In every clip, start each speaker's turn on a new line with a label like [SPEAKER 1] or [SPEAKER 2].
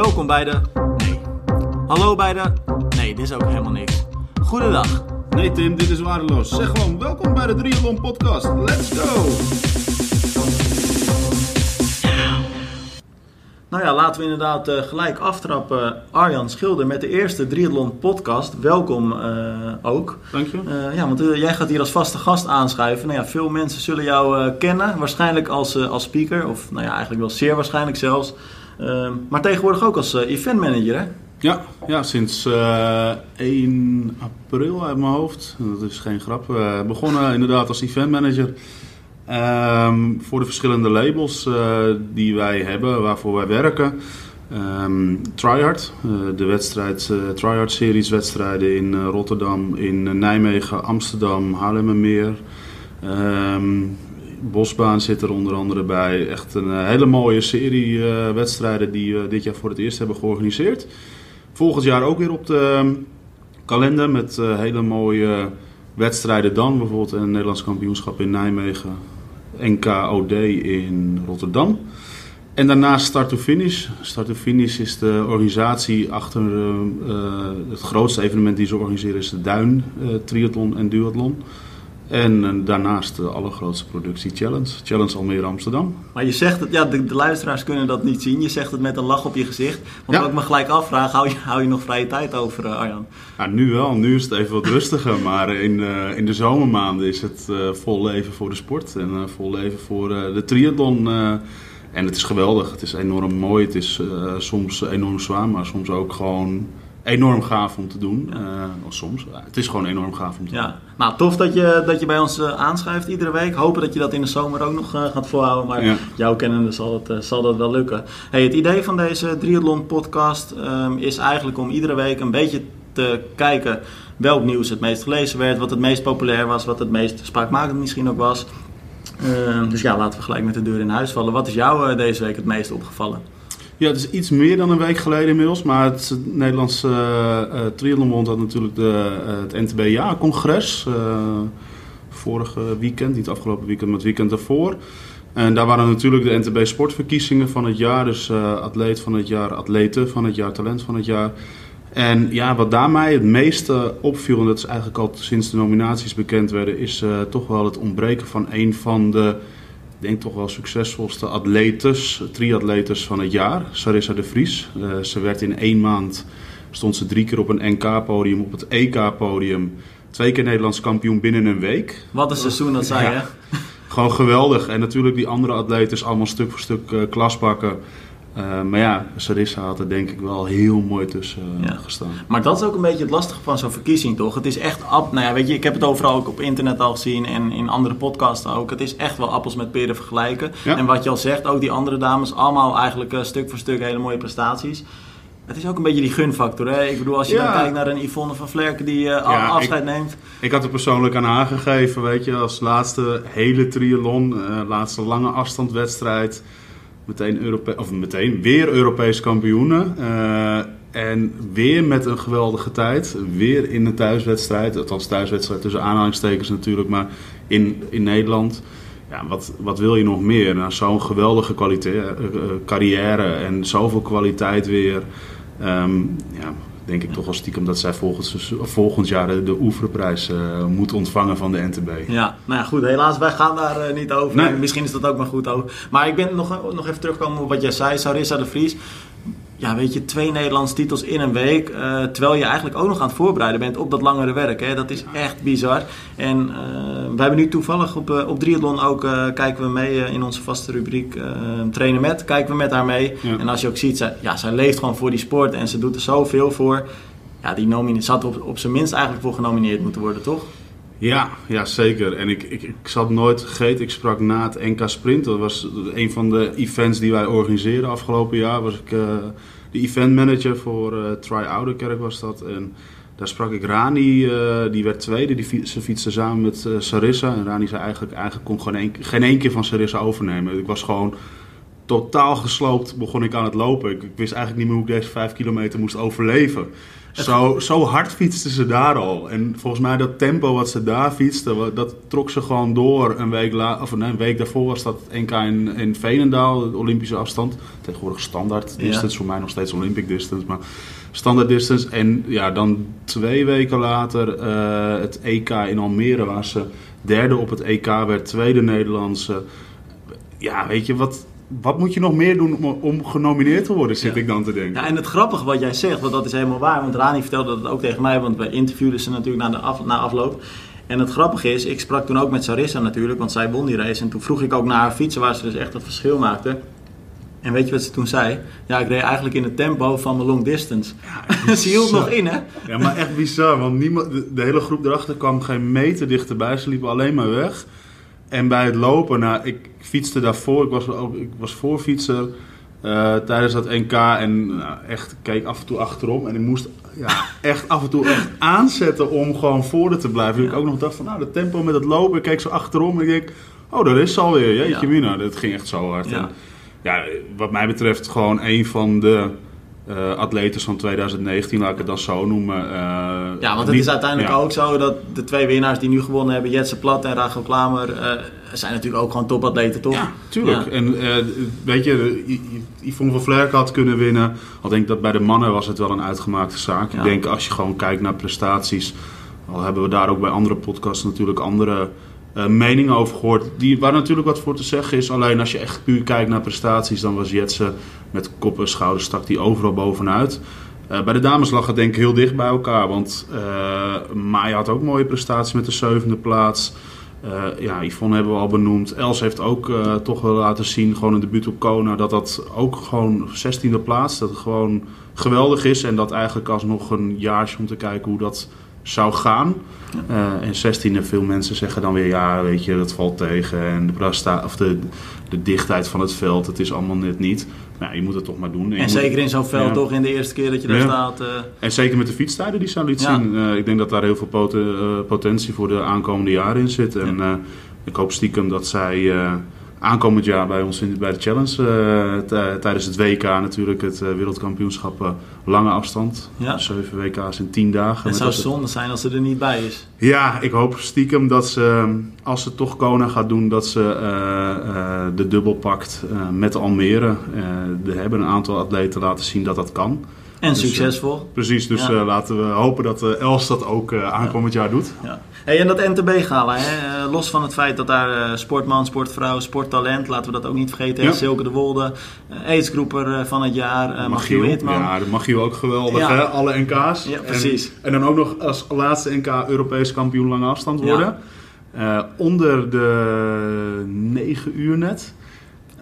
[SPEAKER 1] Welkom bij de. Nee. Hallo bij de. Nee, dit is ook helemaal niks. Goedendag.
[SPEAKER 2] Nee Tim, dit is waardeloos. Zeg gewoon welkom bij de Triathlon Podcast. Let's go!
[SPEAKER 1] Nou ja, laten we inderdaad uh, gelijk aftrappen. Arjan Schilder met de eerste Triathlon Podcast. Welkom uh, ook.
[SPEAKER 2] Dank je.
[SPEAKER 1] Uh, ja, want jij gaat hier als vaste gast aanschuiven. Nou ja, veel mensen zullen jou kennen. Waarschijnlijk als, als speaker. Of nou ja, eigenlijk wel zeer waarschijnlijk zelfs. Maar tegenwoordig ook als eventmanager, hè?
[SPEAKER 2] Ja, ja sinds uh, 1 april uit mijn hoofd. Dat is geen grap. Begonnen inderdaad als eventmanager. Um, voor de verschillende labels uh, die wij hebben, waarvoor wij werken. Um, Tryhard, de wedstrijd, uh, Tryhard series wedstrijden in Rotterdam, in Nijmegen, Amsterdam, Haarlemmermeer. Um, Bosbaan zit er onder andere bij. Echt een hele mooie serie wedstrijden die we dit jaar voor het eerst hebben georganiseerd. Volgend jaar ook weer op de kalender met hele mooie wedstrijden dan. Bijvoorbeeld een Nederlands kampioenschap in Nijmegen, NKOD in Rotterdam. En daarnaast Start to Finish. Start to Finish is de organisatie achter uh, het grootste evenement die ze organiseren is de Duin Triathlon en Duathlon. En daarnaast de allergrootste productie Challenge. Challenge Almere Amsterdam.
[SPEAKER 1] Maar je zegt het, ja, de, de, luisteraars kunnen dat niet zien. Je zegt het met een lach op je gezicht. Want ja. ik me gelijk afvraag, hou je, hou je nog vrije tijd over, uh, Arjan?
[SPEAKER 2] Ja, nu wel. Nu is het even wat rustiger. maar in, uh, in de zomermaanden is het uh, vol leven voor de sport. En vol leven voor de triathlon. en het is geweldig. Het is enorm mooi. Het is soms enorm zwaar, maar soms ook gewoon enorm gaaf om te doen. Uh, soms. Het is gewoon enorm gaaf om te
[SPEAKER 1] ja.
[SPEAKER 2] doen.
[SPEAKER 1] Nou, tof dat je, dat je bij ons uh, aanschuift iedere week. Hopen dat je dat in de zomer ook nog uh, gaat volhouden. Maar ja. jouw kennende zal, het, zal dat wel lukken. Hey, het idee van deze Triathlon podcast um, is eigenlijk om iedere week een beetje te kijken welk nieuws het meest gelezen werd. Wat het meest populair was. Wat het meest spraakmakend misschien ook was. Ehm, dus ja, laten we gelijk met de deur in huis vallen. Wat is jou deze week het meest opgevallen?
[SPEAKER 2] Ja, het is iets meer dan een week geleden inmiddels. Maar het Nederlandse uh, had natuurlijk de, uh, het NTB-jaarcongres. vorige weekend, niet afgelopen weekend, maar het weekend daarvoor. En daar waren natuurlijk de NTB sportverkiezingen van het jaar. Dus atleet van het jaar, atleten van het jaar, talent van het jaar. En ja, wat daar mij het meeste opviel, en dat is eigenlijk al sinds de nominaties bekend werden, is toch wel het ontbreken van een van de denk toch wel succesvolste atletes, triatletes van het jaar, Sarissa de Vries. Uh, ze werd in één maand, stond ze drie keer op een NK-podium, op het EK-podium. Twee keer Nederlands kampioen binnen een week.
[SPEAKER 1] Wat een seizoen dat zij, ja. hè?
[SPEAKER 2] Gewoon geweldig. En natuurlijk die andere atletes allemaal stuk voor stuk uh, klasbakken. Uh, maar ja, Sarissa had er denk ik wel heel mooi tussen uh, ja. gestaan.
[SPEAKER 1] Maar dat is ook een beetje het lastige van zo'n verkiezing, toch? Het is echt, nou ja, weet je, ik heb het overal ook op internet al gezien en in andere podcasts ook. Het is echt wel appels met peren vergelijken. Ja. En wat je al zegt, ook die andere dames, allemaal eigenlijk uh, stuk voor stuk hele mooie prestaties. Het is ook een beetje die gunfactor, hè? Ik bedoel, als je ja. dan kijkt naar een Yvonne van Vlerken die ja, afscheid
[SPEAKER 2] ik,
[SPEAKER 1] neemt.
[SPEAKER 2] Ik had het persoonlijk aan haar gegeven, weet je, als laatste hele triathlon, laatste lange afstandwedstrijd meteen, Europe of meteen weer Europees kampioenen. Uh, en weer met een geweldige tijd. Weer in een thuiswedstrijd. Althans, thuiswedstrijd tussen aanhalingstekens natuurlijk. Maar in, in Nederland. Ja, wat, wat wil je nog meer? Nou, zo'n geweldige kwaliteit, uh, carrière en zoveel kwaliteit weer. Um, ja, denk ik toch wel stiekem dat zij volgend, volgend jaar de, Oeverprijs uh, moet ontvangen van de NTB.
[SPEAKER 1] Ja, nou ja, goed. Helaas, wij gaan daar uh, niet over. Nee. Misschien is dat ook maar goed ook. Maar ik ben nog, nog even terugkomen op wat jij zei, Sarissa de Vries ja, weet je, twee Nederlandse titels in een week. Uh, terwijl je eigenlijk ook nog aan het voorbereiden bent op dat langere werk. Hè? Dat is echt bizar. En uh, we hebben nu toevallig op, uh, op Triathlon ook, kijken we mee in onze vaste rubriek Trainen met. Kijken we met haar mee. Ja. En als je ook ziet, zij, ja, zij leeft gewoon voor die sport en ze doet er zoveel voor. Ja, die nomine zat op, op zijn minst eigenlijk voor genomineerd moeten worden, toch?
[SPEAKER 2] Ja, ja zeker. En ik, ik, ik zat nooit vergeten, ik sprak na het NK Sprint. Dat was een van de events die wij organiseerden afgelopen jaar. Was ik uh, de event manager voor uh, Try Ouderkerk was dat. En daar sprak ik Rani, uh, die werd tweede. Die ze fietste samen met Sarissa. En Rani zei eigenlijk, eigenlijk kon gewoon een, geen één keer van Sarissa overnemen. Ik was gewoon totaal gesloopt begon ik aan het lopen. Ik, ik, wist eigenlijk niet meer hoe ik deze vijf kilometer moest overleven. Zo, zo hard fietsten ze daar al. En volgens mij dat tempo wat ze daar fietsten, dat trok ze gewoon door. Een week, la, of een week daarvoor was dat NK in, in Veenendaal, de Olympische afstand. Tegenwoordig standaard distance, voor mij nog steeds Olympic distance. Maar standaard distance. En ja, dan twee weken later uh, het EK in Almere, waar ze derde op het EK werd, tweede Nederlandse. Ja, weet je, wat, wat moet je nog meer doen om, om genomineerd te worden, zit ik dan te denken.
[SPEAKER 1] Ja, en het grappige wat jij zegt, want dat is helemaal waar. Want Rani vertelde dat ook tegen mij, want wij interviewden ze natuurlijk na, de af, na afloop. En het grappige is, ik sprak toen ook met Sarissa natuurlijk, want zij won die race. En toen vroeg ik ook naar haar fietsen, waar ze dus echt het verschil maakte. En weet je wat ze toen zei? Ja, ik reed eigenlijk in het tempo van mijn long distance. Ja, ze hield nog in, hè?
[SPEAKER 2] Ja, maar echt bizar. Want niemand, de, hele groep erachter kwam geen meter dichterbij. Ze liepen alleen maar weg. En bij het lopen, nou, ik fietste daarvoor. Ik was, ik was voorfietser uh, tijdens dat NK. En nou, echt keek af en toe achterom. En ik moest ja, echt af en toe echt aanzetten om gewoon voor te blijven. Ja. Ik ook nog dacht van, nou, de tempo met het lopen. Ik keek zo achterom en ik denk, oh, dat is alweer. Jeetje ja. mina, dat ging echt zo hard. Ja ja, wat mij betreft gewoon een van de uh, atleten van 2019, laat ik het dan zo noemen. Uh,
[SPEAKER 1] ja, want het is uiteindelijk ook zo dat de twee winnaars die nu gewonnen hebben, Jetse Plat en Rachel Klamer, uh, zijn natuurlijk ook gewoon topatleten, toch?
[SPEAKER 2] Ja, tuurlijk. En weet je, Yvonne van Vlerk had kunnen winnen. Al denk ik dat bij de mannen was het wel een uitgemaakte zaak. Ik denk als je gewoon kijkt naar prestaties, al hebben we daar ook bij andere podcasts natuurlijk andere uh, meningen over gehoord. Die, waar natuurlijk wat voor te zeggen is. Alleen als je echt puur kijkt naar prestaties, dan was Jetse met kop en schouders stak die overal bovenuit. Uh, bij de dames lag het denk ik heel dicht bij elkaar. Want uh, Maya had ook mooie prestaties met de zevende plaats. Ja, Yvonne hebben we al benoemd. Els heeft ook toch wel laten zien, gewoon een debuut op Kona, dat dat ook gewoon 16e plaats, dat het gewoon geweldig is. En dat eigenlijk alsnog een jaartje om te kijken hoe dat zou gaan. Uh, en 16 en veel mensen zeggen dan weer ja, weet je, dat valt tegen. En de, of de, de dichtheid van het veld, het is allemaal net niet. Nou, je moet het toch maar doen.
[SPEAKER 1] En, zeker in zo'n veld toch, in de eerste keer dat je daar staat. Uh...
[SPEAKER 2] En zeker met de fietstijden die ze liet zien. Uh, ik denk dat daar heel veel pot potentie voor de aankomende jaren in zit. En ik hoop stiekem dat zij aankomend jaar bij ons in, bij de Challenge. Uh, tijdens het WK natuurlijk, het uh, wereldkampioenschap lange afstand. Ja. 7 WK's in 10 dagen.
[SPEAKER 1] Het zou zonde zijn als ze er niet bij is.
[SPEAKER 2] Ja, ik hoop stiekem dat ze, als ze toch Kona gaat doen, dat ze de dubbel pakt met Almere. er hebben een aantal atleten laten zien dat dat kan.
[SPEAKER 1] En dus, succesvol.
[SPEAKER 2] precies, dus laten we hopen dat Els dat ook aankomend jaar doet.
[SPEAKER 1] Ja. Hey, en dat NTB-gala, los van het feit dat daar sportman, sportvrouw, sporttalent, laten we dat ook niet vergeten, ja. Silke de Wolde, aidsgroeper van het jaar, uh, Magiel Hitman.
[SPEAKER 2] Ja, de Magiel ook geweldig, hè? alle NK's.
[SPEAKER 1] Ja, precies.
[SPEAKER 2] En, en, dan ook nog als laatste NK Europees kampioen lange afstand worden. onder de 9 uur net.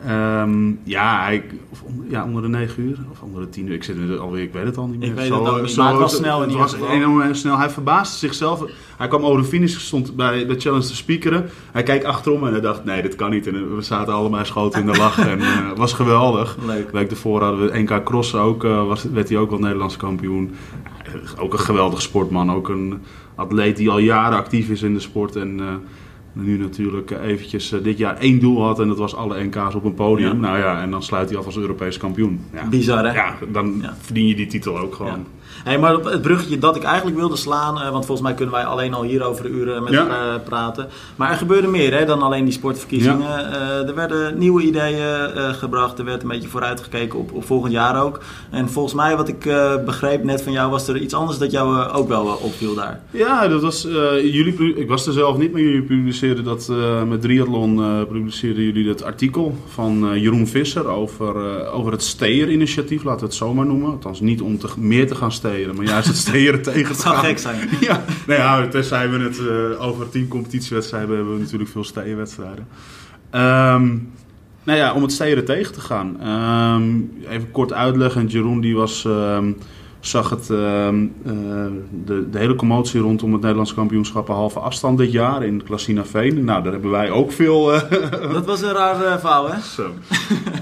[SPEAKER 2] Um, ja, of ja, onder de 9 uur of onder de 10 uur. Ik zit er alweer, ik weet het al niet meer.
[SPEAKER 1] Ik weet zo, het niet, zo, maar het was snel.
[SPEAKER 2] Het was enorm snel. Hij verbaasde zichzelf. Hij kwam over de finish, stond bij de challenge te speakeren. Hij kijkt achterom en hij dacht, nee, dit kan niet. En we zaten allemaal schoten in de lach en het uh, was geweldig. Leuk. Week ervoor hadden we NK Cross ook, uh, was, werd hij ook wel Nederlands kampioen. Uh, ook een geweldig sportman, ook een atleet die al jaren actief is in de sport en... Nu natuurlijk eventjes dit jaar één doel had en dat was alle NK's op een podium. Nou ja, en dan sluit hij af als Europees kampioen. Ja.
[SPEAKER 1] Bizar hè?
[SPEAKER 2] Ja, dan verdien je die titel ook gewoon.
[SPEAKER 1] Hey, maar het bruggetje dat ik eigenlijk wilde slaan, uh, want volgens mij kunnen wij alleen al hier over de uren met elkaar eh, praten. Maar er gebeurde meer hè, dan alleen die sportverkiezingen. Uh, er werden nieuwe ideeën gebracht, er werd een beetje vooruitgekeken op, op volgend jaar ook. En volgens mij, wat ik begreep net van jou, was er iets anders dat jou ook wel opviel daar.
[SPEAKER 2] Ja, dat was, jullie, ik was er zelf niet, maar jullie publiceerden dat met Triathlon, publiceerden jullie dat artikel van Jeroen Visser over, over het Steer-initiatief, laten we het zo maar noemen. Althans, niet om te, meer te gaan steren maar juist het steren tegen
[SPEAKER 1] te gaan. zou gek zijn.
[SPEAKER 2] ja, nou ja, tenzij we het uh, over tien competitiewedstrijden hebben, we natuurlijk veel steerwedstrijden. Um, nou ja, om het steren tegen te gaan. Um, even kort uitleggen. Jeroen die was... Um, zag het, uh, de, de, hele commotie rondom het Nederlands kampioenschap een halve afstand dit jaar in Klassina Veen. Nou, daar hebben wij ook veel... Uh,
[SPEAKER 1] dat was een raar uh, verhaal, hè?
[SPEAKER 2] Zo.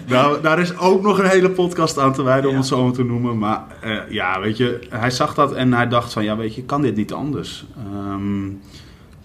[SPEAKER 2] nou, daar is ook nog een hele podcast aan te wijden, om het zo maar te noemen. Maar ja, weet je, hij zag dat en hij dacht van, ja, weet je, kan dit niet anders? Um,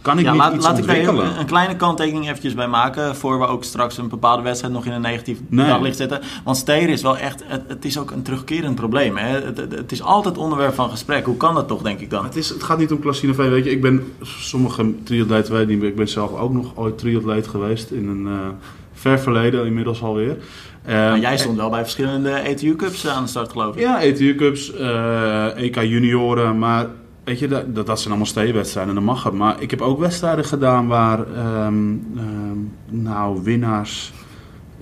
[SPEAKER 2] kan ik
[SPEAKER 1] ja,
[SPEAKER 2] niet
[SPEAKER 1] laat,
[SPEAKER 2] iets
[SPEAKER 1] laat ik daar een kleine kanttekening eventjes bij maken. Voor we ook straks een bepaalde wedstrijd nog in een negatief
[SPEAKER 2] Nee.
[SPEAKER 1] daglicht zetten. Want steren is wel echt, het, het is ook een terugkerend probleem. Hè? Het, het, het is altijd onderwerp van gesprek. Hoe kan dat toch, denk ik dan?
[SPEAKER 2] Het, is, het gaat niet om Klassine V. Weet je, ik ben sommige triatleten weet niet meer. Ik ben zelf ook nog ooit triatleet geweest in een eh, ver verleden inmiddels alweer. Eh,
[SPEAKER 1] Maar jij stond wel bij verschillende ETU Cups aan de start, geloof ik.
[SPEAKER 2] Ja, ETU Cups, eh, EK junioren, maar weet je, dat, dat, dat zijn allemaal steewedstrijden, dan mag het. Maar ik heb ook wedstrijden gedaan waar, ehm, ehm, nou, winnaars,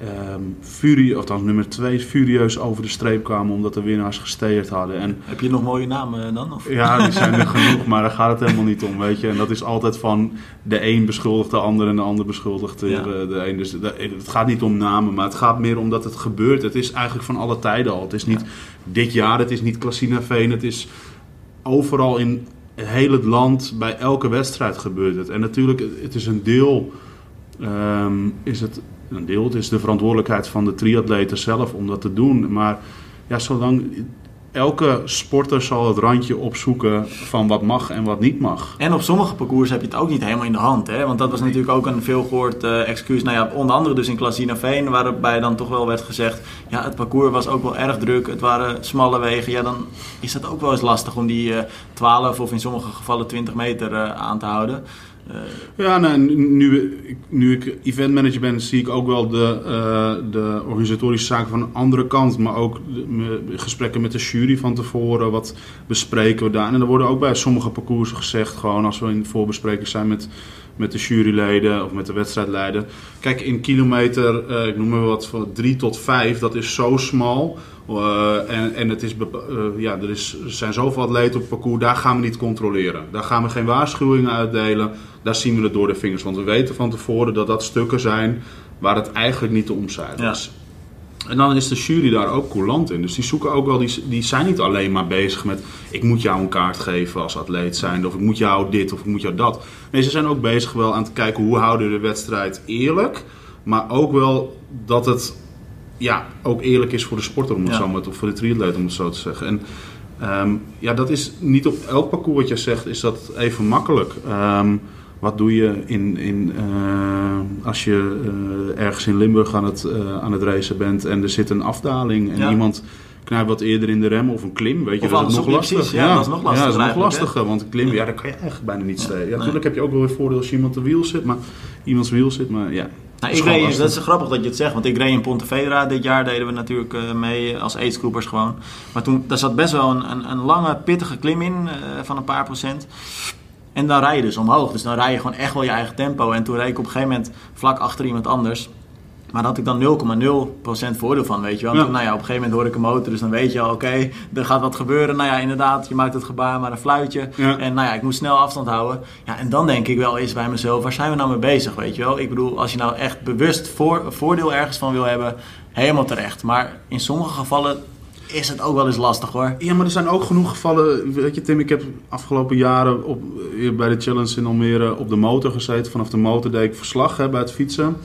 [SPEAKER 2] ehm furie, of dan nummer twee, furieus over de streep kwamen omdat de winnaars gesteerd hadden. En
[SPEAKER 1] Heb je nog mooie namen dan? Of?
[SPEAKER 2] ja, die zijn er genoeg, maar daar gaat het helemaal niet om, weet je. En dat is altijd van de een beschuldigt de ander en de ander beschuldigt de,
[SPEAKER 1] Ja.
[SPEAKER 2] de, de een. Dus dat- het gaat niet om namen, maar het gaat meer om dat het gebeurt. Het is eigenlijk van alle tijden al. Het is niet dit jaar, het is niet Klassina Veen, het is overal in heel het land, bij elke wedstrijd gebeurt het. En natuurlijk, het is een deel, ehm, is het een deel, het is de verantwoordelijkheid van de triatleten zelf om dat te doen. Maar ja, zolang elke sporter zal het randje opzoeken van wat mag en wat niet mag.
[SPEAKER 1] En op sommige parcours heb je het ook niet helemaal in de hand. Hè? Want dat was natuurlijk ook een veelgehoord eh excuus. Nou ja, onder andere dus in Klassina Veen, waarbij dan toch wel werd gezegd... ja, het parcours was ook wel erg druk, het waren smalle wegen. Ja, dan is het ook wel eens lastig om die eh 12 of in sommige gevallen 20 meter eh, aan te houden. Eh,
[SPEAKER 2] Ja, nou, nu, ik- nu ik eventmanager ben, zie ik ook wel de, eh, de organisatorische zaken van een andere kant. Maar ook gesprekken met de jury van tevoren. Wat bespreken we daar? En er worden ook bij sommige parcoursen gezegd, gewoon als we in voorbesprekingen zijn met, met de juryleden of met de wedstrijdleider. Kijk, in kilometer, eh, ik noem maar wat, van 3 tot 5, dat is zo smal. Eh, en, en het is, eh, ja, er, is, er zijn zoveel atleten op het parcours, daar gaan we niet controleren. Daar gaan we geen waarschuwingen uitdelen. Daar zien we het door de vingers. Want we weten van tevoren dat dat stukken zijn waar het eigenlijk niet te omzeilen
[SPEAKER 1] Ja.
[SPEAKER 2] is. En dan is de jury daar ook coulant in. Dus die zoeken ook wel, die, die zijn niet alleen maar bezig met ik moet jou een kaart geven als atleet zijn, of ik moet jou dit of ik moet jou dat. Nee, ze zijn ook bezig wel aan te kijken hoe houden we de wedstrijd eerlijk, maar ook wel dat het ja, ook eerlijk is voor de sporter om het
[SPEAKER 1] Ja.
[SPEAKER 2] zo maar, of voor de triatleet om het zo te zeggen. En ehm, ja, dat is niet op elk parcours wat je zegt, is dat even makkelijk. Ehm, wat doe je in, in, eh, als je eh, ergens in Limburg aan het, eh, aan het racen bent en er zit een afdaling en
[SPEAKER 1] Ja.
[SPEAKER 2] iemand knijpt wat eerder in de rem of een klim, weet je,
[SPEAKER 1] Of
[SPEAKER 2] dat is nog lastig.
[SPEAKER 1] Ja, dat is nog lastiger
[SPEAKER 2] Ja, dat is nog
[SPEAKER 1] hè?
[SPEAKER 2] lastiger, want een klim, ja, daar kan je eigenlijk bijna niet steken. Ja,
[SPEAKER 1] nee.
[SPEAKER 2] natuurlijk heb je ook wel weer voordeel als je iemand te wiel zit, maar iemands wiel zit, maar ja.
[SPEAKER 1] Nou,
[SPEAKER 2] is
[SPEAKER 1] ik reed, dat is grappig dat je het zegt, want ik reed in Pontevedra dit jaar, deden we natuurlijk eh, mee als aidsgroepers gewoon. Maar toen, daar zat best wel een, een, een lange, pittige klim in eh, van een paar procent. En dan rij je dus omhoog, dus dan rij je gewoon echt wel je eigen tempo. En toen reed ik op een gegeven moment vlak achter iemand anders. Maar daar had ik dan 0,0% voordeel van, weet je wel. En
[SPEAKER 2] Ja.
[SPEAKER 1] toen, nou ja, op een gegeven moment hoor ik een motor, dus dan weet je al, oké, er gaat wat gebeuren. Nou ja, inderdaad, je maakt het gebaar, maar een fluitje.
[SPEAKER 2] Ja.
[SPEAKER 1] En nou ja, ik moet snel afstand houden. Ja, en dan denk ik wel eens bij mezelf, waar zijn we nou mee bezig, weet je wel? Ik bedoel, als je nou echt bewust voor, voordeel ergens van wil hebben, helemaal terecht. Maar in sommige gevallen is het ook wel eens lastig, hoor.
[SPEAKER 2] Ja, maar er zijn ook genoeg gevallen. Weet je, Tim, ik heb afgelopen jaren op, bij de Challenge in Almere op de motor gezeten. Vanaf de motor deed ik verslag hè, bij het fietsen.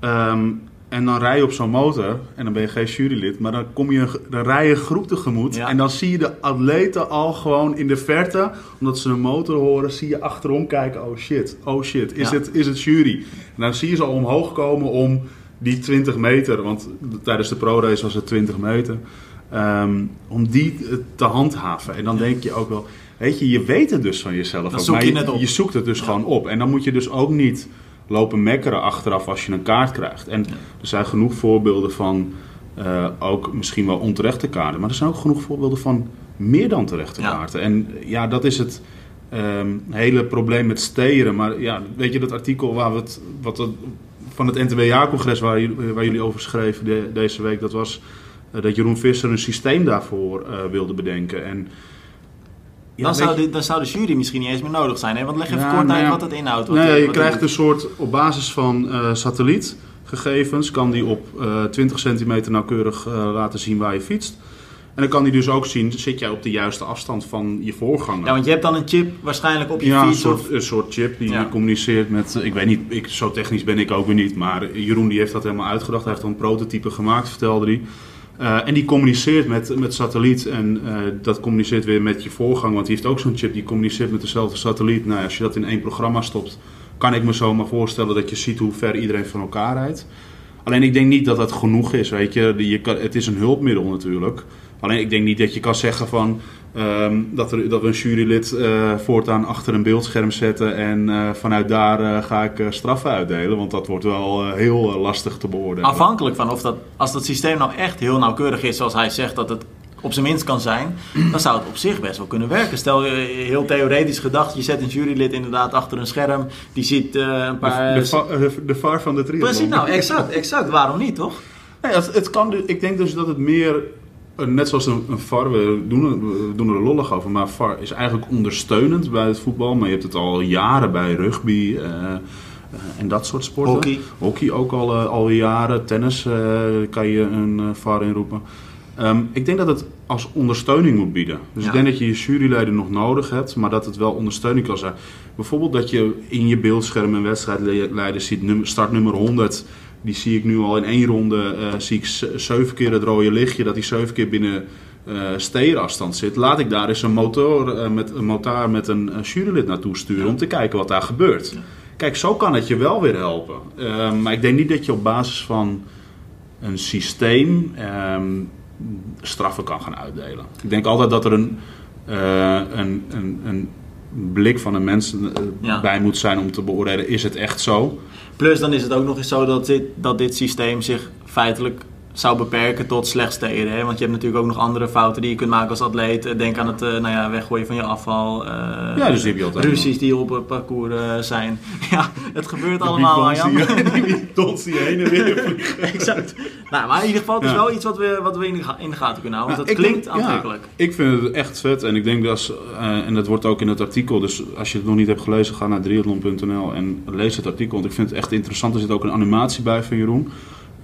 [SPEAKER 2] Ehm, en dan rij je op zo'n motor en dan ben je geen jurylid. Maar dan, kom je, dan rij je groep tegemoet.
[SPEAKER 1] Ja.
[SPEAKER 2] En dan zie je de atleten al gewoon in de verte. Omdat ze een motor horen, zie je achterom kijken. Oh shit, oh shit, is,
[SPEAKER 1] Ja.
[SPEAKER 2] het, is het jury? En dan zie je ze al omhoog komen om die 20 meter. Want tijdens de pro-race was het 20 meter. Ehm, om die eh, te handhaven. En dan denk je ook wel, weet je, je weet het dus van jezelf. Ook, maar.
[SPEAKER 1] Je
[SPEAKER 2] zoekt het dus gewoon op. En dan moet je dus ook niet lopen mekkeren achteraf als je een kaart krijgt. En er zijn genoeg voorbeelden van eh, ook misschien wel onterechte kaarten. Maar er zijn ook genoeg voorbeelden van meer dan terechte
[SPEAKER 1] Ja.
[SPEAKER 2] kaarten. En ja, dat is het ehm, hele probleem met steren. Maar ja, weet je dat artikel waar we het, wat het, van het NTW-jaarcongres waar, jullie- waar jullie over schreven de- deze week, dat was eh, dat Jeroen Visser een systeem daarvoor eh, wilde bedenken. En, ja,
[SPEAKER 1] Dan zou, de, dan zou de jury misschien niet eens meer nodig zijn. Hè? Want leg even
[SPEAKER 2] Ja,
[SPEAKER 1] kort
[SPEAKER 2] nou
[SPEAKER 1] uit
[SPEAKER 2] ja.
[SPEAKER 1] wat het inhoudt. Wat,
[SPEAKER 2] Nee, je
[SPEAKER 1] wat
[SPEAKER 2] krijgt een soort, op basis van eh, satellietgegevens, kan die op eh 20 centimeter nauwkeurig eh, laten zien waar je fietst. En dan kan die dus ook zien, zit jij op de juiste afstand van je voorganger.
[SPEAKER 1] Ja, want je hebt dan een chip waarschijnlijk op je
[SPEAKER 2] Ja,
[SPEAKER 1] fiets.
[SPEAKER 2] soort,
[SPEAKER 1] Of,
[SPEAKER 2] een soort chip die
[SPEAKER 1] Ja.
[SPEAKER 2] communiceert met, ik weet niet, ik, zo technisch ben ik ook weer niet, maar Jeroen die heeft dat helemaal uitgedacht. Hij heeft een prototype gemaakt, vertelde hij. Uh, en die communiceert met, met satelliet en uh, dat communiceert weer met je voorgang, want die heeft ook zo'n chip die communiceert met dezelfde satelliet. Nou, als je dat in één programma stopt, kan ik me zomaar voorstellen dat je ziet hoe ver iedereen van elkaar rijdt. Alleen ik denk niet dat dat genoeg is, weet je. je kan, het is een hulpmiddel natuurlijk. Alleen ik denk niet dat je kan zeggen van um, dat, er, dat we een jurylid uh, voortaan achter een beeldscherm zetten en uh, vanuit daar uh, ga ik straffen uitdelen. Want dat wordt wel heel lastig te beoordelen.
[SPEAKER 1] Afhankelijk van of dat, als dat systeem nou echt heel nauwkeurig is, zoals hij zegt dat het op zijn minst kan zijn, dan zou het op zich best wel kunnen werken. Stel je heel theoretisch gedacht, je zet een jurylid inderdaad achter een scherm, die ziet een paar...
[SPEAKER 2] De, de, de VAR van de triathlon.
[SPEAKER 1] Precies, nou exact, exact. Waarom niet, toch?
[SPEAKER 2] Nee, het, het kan, ik denk dus dat het meer net zoals een, een VAR, we doen, we doen er lollig over, maar VAR is eigenlijk ondersteunend bij het voetbal. Maar je hebt het al jaren bij rugby uh, uh, en dat soort sporten.
[SPEAKER 1] Hockey.
[SPEAKER 2] Hockey ook al, al jaren. Tennis kan je een VAR inroepen. Um, ik denk dat het als ondersteuning moet bieden. Dus ja. ik denk dat je je juryleden nog nodig hebt, maar dat het wel ondersteuning kan zijn. Bijvoorbeeld dat je in je beeldscherm een wedstrijdleider ziet, startnummer 100 die zie ik nu al in één ronde, uh, zie ik zeven keer het rode lichtje, dat hij zeven keer binnen uh, steerafstand zit. Laat ik daar eens een motor uh, met een motaar met een jurylid naartoe sturen om te kijken wat daar gebeurt. Kijk, zo kan het je wel weer helpen. maar ik denk niet dat je op basis van een systeem um, straffen kan gaan uitdelen. Ik denk altijd dat er een, een, een, een blik van een mens ja. bij moet zijn om te beoordelen, is het echt zo?
[SPEAKER 1] Plus dan is het ook nog eens zo dat dit, dat dit systeem zich feitelijk zou beperken tot slechts steden. Hè? Want je hebt natuurlijk ook nog andere fouten die je kunt maken als atleet. Denk aan het uh, nou ja, weggooien van je afval. Uh,
[SPEAKER 2] ja, dus heb je altijd
[SPEAKER 1] ruzies die op het parcours uh, zijn. ja, het gebeurt allemaal, Arjan.
[SPEAKER 2] Die dons die heen en weer
[SPEAKER 1] exact. Nou, maar in ieder geval, het is ja. wel iets wat we, wat we in, de, in de gaten kunnen houden. Want het klinkt denk, aantrekkelijk.
[SPEAKER 2] Ja, ik vind het echt vet. En ik denk dat, en dat wordt ook in het artikel. Dus als je het nog niet hebt gelezen, ga naar triathlon.nl en lees het artikel. Want ik vind het echt interessant. Er zit ook een animatie bij van Jeroen.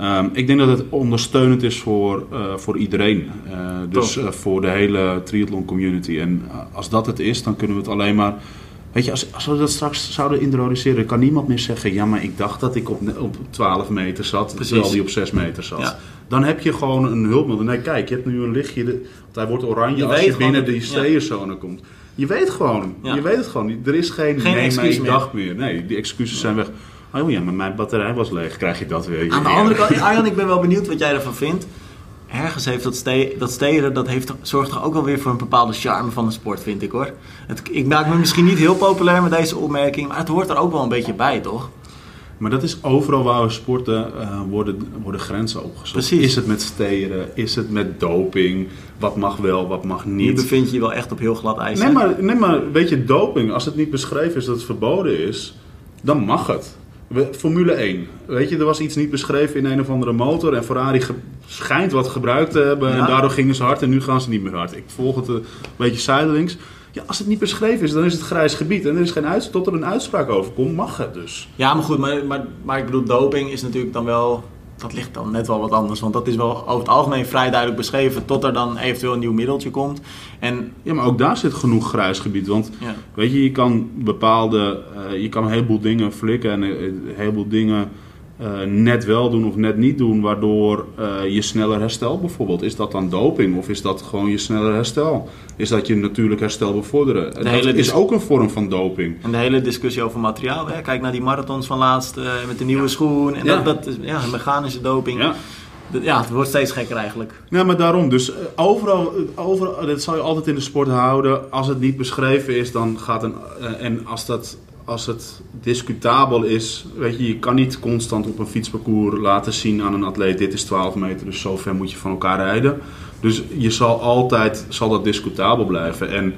[SPEAKER 2] Um, ik denk dat het ondersteunend is voor, uh, voor iedereen. Uh, dus uh, voor de hele triathlon community. En als dat het is, dan kunnen we het alleen maar. Weet je, als, als we dat straks zouden introduceren, kan niemand meer zeggen: ja, maar ik dacht dat ik op, op 12 meter zat, Precies. terwijl die op 6 meter zat. Ja. Dan heb je gewoon een hulpmiddel. Nee, kijk, je hebt nu een lichtje, de, want hij wordt oranje je als je binnen die steerzone ja. komt. Je weet gewoon, ja. je weet het gewoon. Er is geen,
[SPEAKER 1] geen
[SPEAKER 2] nee,
[SPEAKER 1] excuus
[SPEAKER 2] meer. dag meer. Nee, die excuses zijn weg. Oh ja, maar mijn batterij was leeg. Krijg je dat weer?
[SPEAKER 1] Aan de andere kant, Arjan, ik ben wel benieuwd wat jij ervan vindt. Ergens heeft dat, ste dat steden, dat heeft, zorgt toch ook wel weer voor een bepaalde charme van de sport, vind ik hoor. Het, ik maak me misschien niet heel populair met deze opmerking, maar het hoort er ook wel een beetje bij, toch?
[SPEAKER 2] Maar dat is overal waar we sporten, uh, worden, worden grenzen opgezocht.
[SPEAKER 1] Precies.
[SPEAKER 2] Is het met steden? Is het met doping? Wat mag wel, wat mag niet?
[SPEAKER 1] Nu bevind je je wel echt op heel glad ijs.
[SPEAKER 2] Nee maar, nee, maar weet je, doping, als het niet beschreven is dat het verboden is, dan mag het. Formule 1. Weet je, er was iets niet beschreven in een of andere motor. En Ferrari schijnt wat gebruikt te hebben. Ja. En daardoor gingen ze hard en nu gaan ze niet meer hard. Ik volg het een beetje zijdelings. Ja, als het niet beschreven is, dan is het grijs gebied. En er is geen uitspraak, tot er een uitspraak over komt, mag het dus.
[SPEAKER 1] Ja, maar goed, maar, maar, maar ik bedoel, doping is natuurlijk dan wel dat ligt dan net wel wat anders. Want dat is wel over het algemeen vrij duidelijk beschreven. Tot er dan eventueel een nieuw middeltje komt. En,
[SPEAKER 2] ja, maar ook daar zit genoeg grijs gebied. Want
[SPEAKER 1] ja.
[SPEAKER 2] weet je, je kan bepaalde. Uh, je kan een heleboel dingen flikken en een heleboel dingen. Uh, net wel doen of net niet doen, waardoor uh, je sneller herstelt bijvoorbeeld. Is dat dan doping of is dat gewoon je sneller herstel? Is dat je natuurlijk herstel bevorderen?
[SPEAKER 1] De
[SPEAKER 2] dat is ook een vorm van doping.
[SPEAKER 1] En de hele discussie over materiaal. Hè? Kijk naar die marathons van laatst uh, met de nieuwe ja. schoen. En
[SPEAKER 2] ja.
[SPEAKER 1] dat, dat is ja, mechanische doping.
[SPEAKER 2] Ja.
[SPEAKER 1] Ja, het wordt steeds gekker eigenlijk.
[SPEAKER 2] Ja, maar daarom. Dus overal, overal, dat zal je altijd in de sport houden. Als het niet beschreven is, dan gaat een. En als dat als het discutabel is, weet je, je kan niet constant op een fietsparcours laten zien aan een atleet, dit is 12 meter, dus zo ver moet je van elkaar rijden. Dus je zal altijd, zal dat discutabel blijven en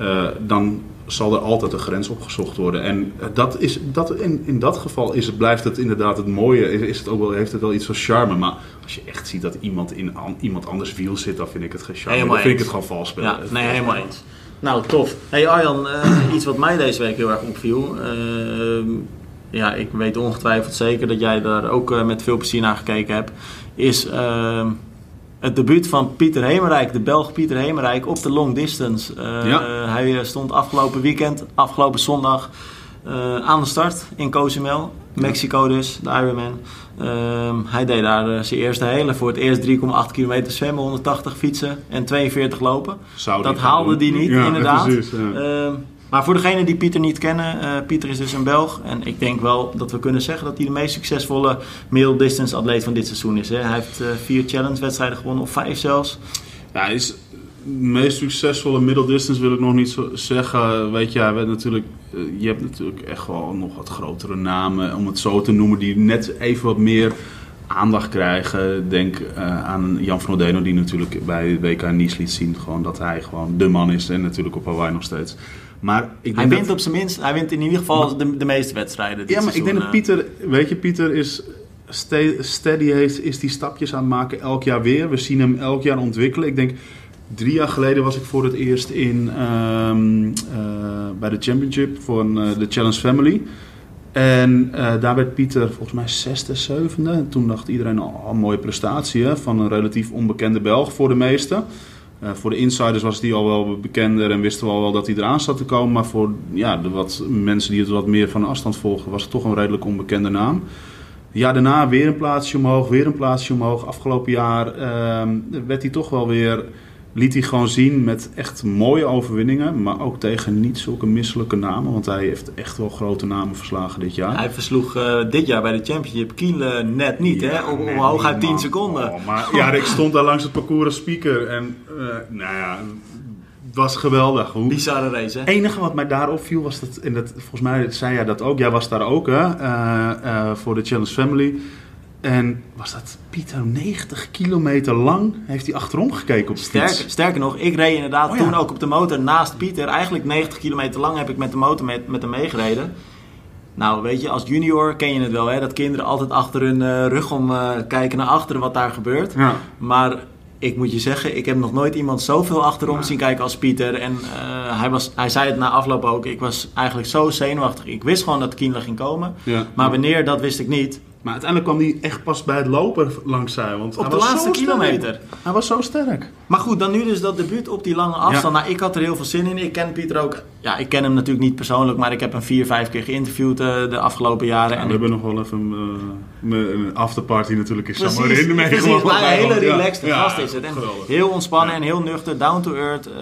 [SPEAKER 2] uh, dan zal er altijd een grens opgezocht worden. En dat is, dat, in, in dat geval is het, blijft het inderdaad het mooie, is het ook wel, heeft het wel iets van charme, maar als je echt ziet dat iemand in an, iemand anders wiel zit, dan vind ik het geen charme,
[SPEAKER 1] helemaal
[SPEAKER 2] dan vind
[SPEAKER 1] eens.
[SPEAKER 2] ik het gewoon vals spelen.
[SPEAKER 1] Ja, nee, helemaal eens. Nou, tof. Hey Arjan, uh, iets wat mij deze week heel erg opviel. Uh, ja, ik weet ongetwijfeld zeker dat jij daar ook uh, met veel plezier naar gekeken hebt. Is het debuut van Pieter Hemerijk, de Belg Pieter Hemerijk, op de long distance.
[SPEAKER 2] Ja.
[SPEAKER 1] Hij stond afgelopen weekend, afgelopen zondag, aan de start in Cozumel, Mexico dus, de Ironman. Ehm, hij deed daar zijn eerste hele. Voor het eerst 3,8 kilometer zwemmen, 180 fietsen en 42 lopen.
[SPEAKER 2] Zou
[SPEAKER 1] dat haalde die niet,
[SPEAKER 2] Ja,
[SPEAKER 1] inderdaad.
[SPEAKER 2] precies, ja.
[SPEAKER 1] Ehm, maar voor degenen die Pieter niet kennen, eh, Pieter is dus een Belg. En ik denk wel dat we kunnen zeggen dat hij de meest succesvolle middle distance atleet van dit seizoen is. Hè. Hij heeft eh, vier challenge wedstrijden gewonnen, of vijf zelfs.
[SPEAKER 2] Ja, hij is meest succesvolle middle distance wil ik nog niet zo zeggen. Weet je, werd natuurlijk, eh, je hebt natuurlijk echt wel nog wat grotere namen, om het zo te noemen, die net even wat meer aandacht krijgen. Denk eh, aan Jan van Odeno, die natuurlijk bij WK Nice liet zien gewoon dat hij gewoon de man is. En natuurlijk op Hawaii nog steeds. Maar ik
[SPEAKER 1] Hij wint op zijn minst, hij wint in ieder geval de, de meeste wedstrijden. dit
[SPEAKER 2] Ja, maar ik denk dat
[SPEAKER 1] eh.
[SPEAKER 2] Pieter, weet je, Pieter is ste- steady, heeft, is die stapjes aan het maken elk jaar weer. We zien hem elk jaar ontwikkelen. Ik denk, drie jaar geleden was ik voor het eerst in, ehm, eh, bij de Championship van eh, de Challenge Family. En eh, daar werd Pieter volgens mij zesde, zevende. En toen dacht iedereen, al een mooie prestatie hè, van een relatief onbekende Belg voor de meesten. Voor de insiders was die al wel bekender en wisten we al wel dat hij eraan zat te komen. Maar voor ja, de wat mensen die het wat meer van afstand volgen, was het toch een redelijk onbekende naam. Ja, daarna weer een plaatsje omhoog, weer een plaatsje omhoog. Afgelopen jaar ehm, werd hij toch wel weer, liet hij gewoon zien met echt mooie overwinningen. Maar ook tegen niet zulke misselijke namen. Want hij heeft echt wel grote namen verslagen dit jaar.
[SPEAKER 1] Hij versloeg eh, dit jaar bij de Championship Kiel net niet, hè? Op
[SPEAKER 2] Nee,
[SPEAKER 1] hooguit
[SPEAKER 2] niet
[SPEAKER 1] 10
[SPEAKER 2] man.
[SPEAKER 1] seconden.
[SPEAKER 2] Oh, maar, ja, ik stond daar langs het parcours als speaker. En eh, nou ja, het was geweldig. Hoe,
[SPEAKER 1] Bizarre race, hè?
[SPEAKER 2] Het enige wat mij daar opviel was dat, en dat, volgens mij zei jij dat ook, jij was daar ook hè, eh, eh, voor de Challenge Family. En was dat Pieter 90 kilometer lang heeft hij achterom gekeken op de
[SPEAKER 1] Sterker,
[SPEAKER 2] fiets.
[SPEAKER 1] sterker nog, ik reed inderdaad
[SPEAKER 2] Oh ja.
[SPEAKER 1] toen ook op de motor naast Pieter. Eigenlijk 90 kilometer lang heb ik met de motor met, met hem meegereden. Nou, weet je, als junior ken je het wel, hè? Dat kinderen altijd achter hun eh, rug om eh, kijken naar achteren wat daar gebeurt.
[SPEAKER 2] Ja.
[SPEAKER 1] Maar ik moet je zeggen, ik heb nog nooit iemand zoveel achterom zien kijken als Pieter. En eh, hij, was, hij zei het na afloop ook, ik was eigenlijk zo zenuwachtig. Ik wist gewoon dat Kienle ging komen. Maar wanneer, dat wist ik niet.
[SPEAKER 2] Maar uiteindelijk kwam hij echt pas bij het lopen langs zij. Want
[SPEAKER 1] Op de laatste
[SPEAKER 2] sterk.
[SPEAKER 1] kilometer.
[SPEAKER 2] Hij was zo sterk.
[SPEAKER 1] Maar goed, dan nu dus dat debuut op die lange afstand. Nou, ik had er heel veel zin in. Ik ken Pieter ook. Ja, ik ken hem natuurlijk niet persoonlijk, maar ik heb hem vier, vijf keer geïnterviewd eh, de afgelopen jaren.
[SPEAKER 2] Ja,
[SPEAKER 1] en
[SPEAKER 2] we
[SPEAKER 1] ik-
[SPEAKER 2] hebben nog wel even met een afterparty natuurlijk in
[SPEAKER 1] Precies,
[SPEAKER 2] Samarin mee
[SPEAKER 1] precies.
[SPEAKER 2] gewoon.
[SPEAKER 1] Maar een hele relaxed
[SPEAKER 2] Ja,
[SPEAKER 1] gast is het. En heel ontspannen en heel nuchter, down to earth. eh,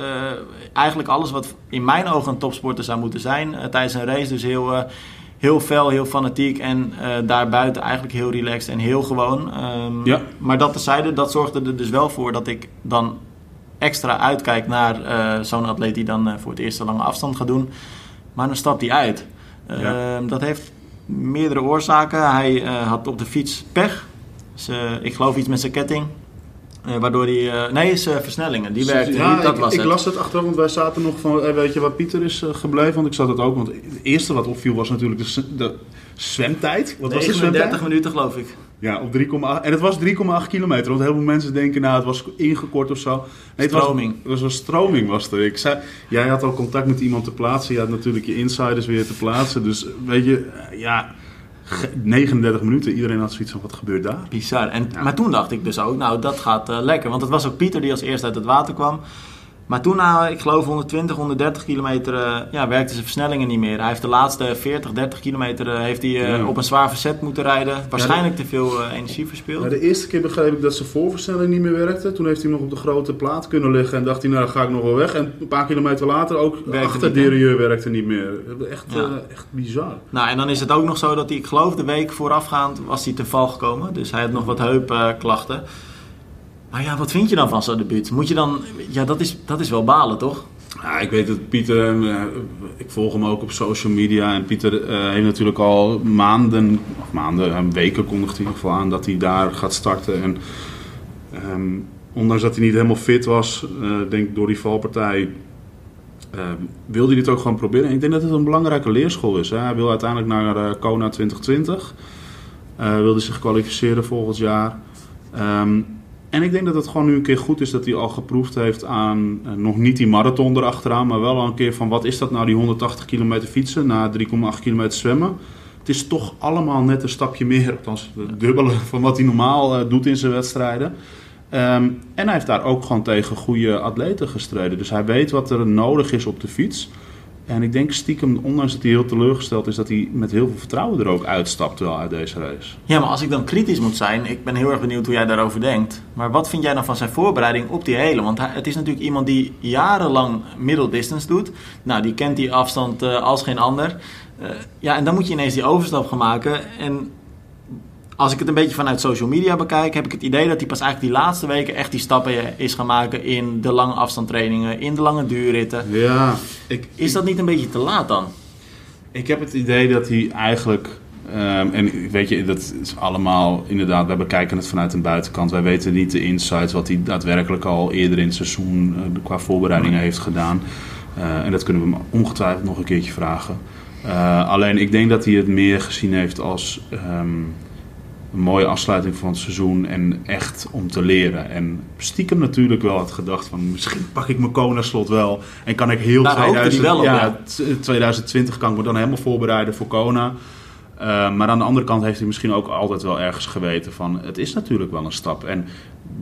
[SPEAKER 1] eigenlijk alles wat in mijn ogen een topsporter zou moeten zijn tijdens een race. Dus heel, heel fel, heel fanatiek en eh, daarbuiten eigenlijk heel relaxed en heel gewoon. Ehm,
[SPEAKER 2] Ja.
[SPEAKER 1] Maar dat tezijde, dat zorgde er dus wel voor dat ik dan extra uitkijk naar eh, zo'n atleet die dan eh, voor het eerst een lange afstand gaat doen. Maar dan stapt hij uit.
[SPEAKER 2] Ja.
[SPEAKER 1] Ehm, dat heeft meerdere oorzaken. Hij had op de fiets pech. Dus, ik geloof iets met zijn ketting. Eh, waardoor hij... eh, nee, zijn versnellingen. Die werkte
[SPEAKER 2] ja,
[SPEAKER 1] niet. Dat
[SPEAKER 2] ik,
[SPEAKER 1] was
[SPEAKER 2] ik
[SPEAKER 1] het.
[SPEAKER 2] las het achteraf, want wij zaten nog van, eh, weet je waar Pieter is eh, gebleven? Want ik zat het ook, want het eerste wat opviel was natuurlijk de, zwemtijd. Wat was de
[SPEAKER 1] 39
[SPEAKER 2] zwemtijd?
[SPEAKER 1] minuten geloof ik.
[SPEAKER 2] Ja, op 3,8. En het was 3,8 kilometer, want heel veel mensen denken, nou, het was ingekort of zo. Nee, het
[SPEAKER 1] Stroming.
[SPEAKER 2] Was, het was een stroming, was er. Ik zei, jij had al contact met iemand te plaatsen, je had natuurlijk je insiders weer te plaatsen. Dus weet je, eh, ja, 39 minuten, iedereen had zoiets van, wat gebeurt daar?
[SPEAKER 1] Bizar. En,
[SPEAKER 2] Ja.
[SPEAKER 1] Maar toen dacht ik dus ook, nou dat gaat eh, lekker. Want het was ook Pieter die als eerste uit het water kwam. Maar toen na, ik geloof 120, 130 kilometer, eh, ja, werkte zijn versnellingen niet meer. Hij heeft de laatste 40, 30 kilometer eh, heeft hij, eh,
[SPEAKER 2] Ja.
[SPEAKER 1] op een zwaar verzet moeten rijden. Waarschijnlijk te veel energie verspeeld.
[SPEAKER 2] Ja, de eerste keer begreep ik dat zijn voorversnelling niet meer werkte. Toen heeft hij nog op de grote plaat kunnen liggen en dacht hij, nou dan ga ik nog wel weg. En een paar kilometer later ook
[SPEAKER 1] Werkte
[SPEAKER 2] achter derailleur werkte niet meer. Echt, echt bizar.
[SPEAKER 1] Nou, en dan is het ook nog zo dat hij, ik geloof de week voorafgaand, was hij te val gekomen. Dus hij had nog wat heupklachten. Maar ja, wat vind je dan van zo'n debuut? Moet je dan, ja, dat is, dat is wel balen, toch?
[SPEAKER 2] Ja, ik weet dat Pieter, eh, ik volg hem ook op social media. En Pieter eh, heeft natuurlijk al maanden, of maanden, weken kondigt hij in ieder geval aan dat hij daar gaat starten. En ehm, ondanks dat hij niet helemaal fit was, eh, denk ik door die valpartij, eh, wilde hij dit ook gewoon proberen. En ik denk dat het een belangrijke leerschool is. Hè. Hij wil uiteindelijk naar Kona 2020. Eh wilde zich kwalificeren volgend jaar. Ehm, en ik denk dat het gewoon nu een keer goed is dat hij al geproefd heeft aan eh, nog niet die marathon erachteraan, maar wel al een keer van wat is dat nou die 180 kilometer fietsen na 3,8 kilometer zwemmen. Het is toch allemaal net een stapje meer, althans het dubbele van wat hij normaal eh, doet in zijn wedstrijden. Ehm, en hij heeft daar ook gewoon tegen goede atleten gestreden. Dus hij weet wat er nodig is op de fiets. En ik denk stiekem, ondanks dat hij heel teleurgesteld is, dat hij met heel veel vertrouwen er ook uitstapt wel uit deze race.
[SPEAKER 1] Ja, maar als ik dan kritisch moet zijn, ik ben heel erg benieuwd hoe jij daarover denkt. Maar wat vind jij dan van zijn voorbereiding op die hele? Want het is natuurlijk iemand die jarenlang middle distance doet. Nou, die kent die afstand uh, als geen ander. Uh, ja, en dan moet je ineens die overstap gaan maken. En als ik het een beetje vanuit social media bekijk, heb ik het idee dat hij pas eigenlijk die laatste weken echt die stappen is gaan maken in de lange afstandtrainingen, in de lange duurritten.
[SPEAKER 2] Ja,
[SPEAKER 1] ik, is dat niet een beetje te laat dan?
[SPEAKER 2] Ik heb het idee dat hij eigenlijk. Um, en weet je, dat is allemaal inderdaad, wij bekijken het vanuit een buitenkant. Wij weten niet de insights wat hij daadwerkelijk al eerder in het seizoen uh, qua voorbereidingen heeft gedaan. Uh, en dat kunnen we hem ongetwijfeld nog een keertje vragen. Uh, alleen ik denk dat hij het meer gezien heeft als um, een mooie afsluiting van het seizoen en echt om te leren. En stiekem natuurlijk wel had gedacht van misschien pak ik mijn Kona-slot wel en kan ik heel
[SPEAKER 1] Daar
[SPEAKER 2] 2000,
[SPEAKER 1] wel op,
[SPEAKER 2] ja,
[SPEAKER 1] ja.
[SPEAKER 2] 2020 kan ik me dan helemaal voorbereiden voor Kona. Uh, maar aan de andere kant heeft hij misschien ook altijd wel ergens geweten van het is natuurlijk wel een stap. En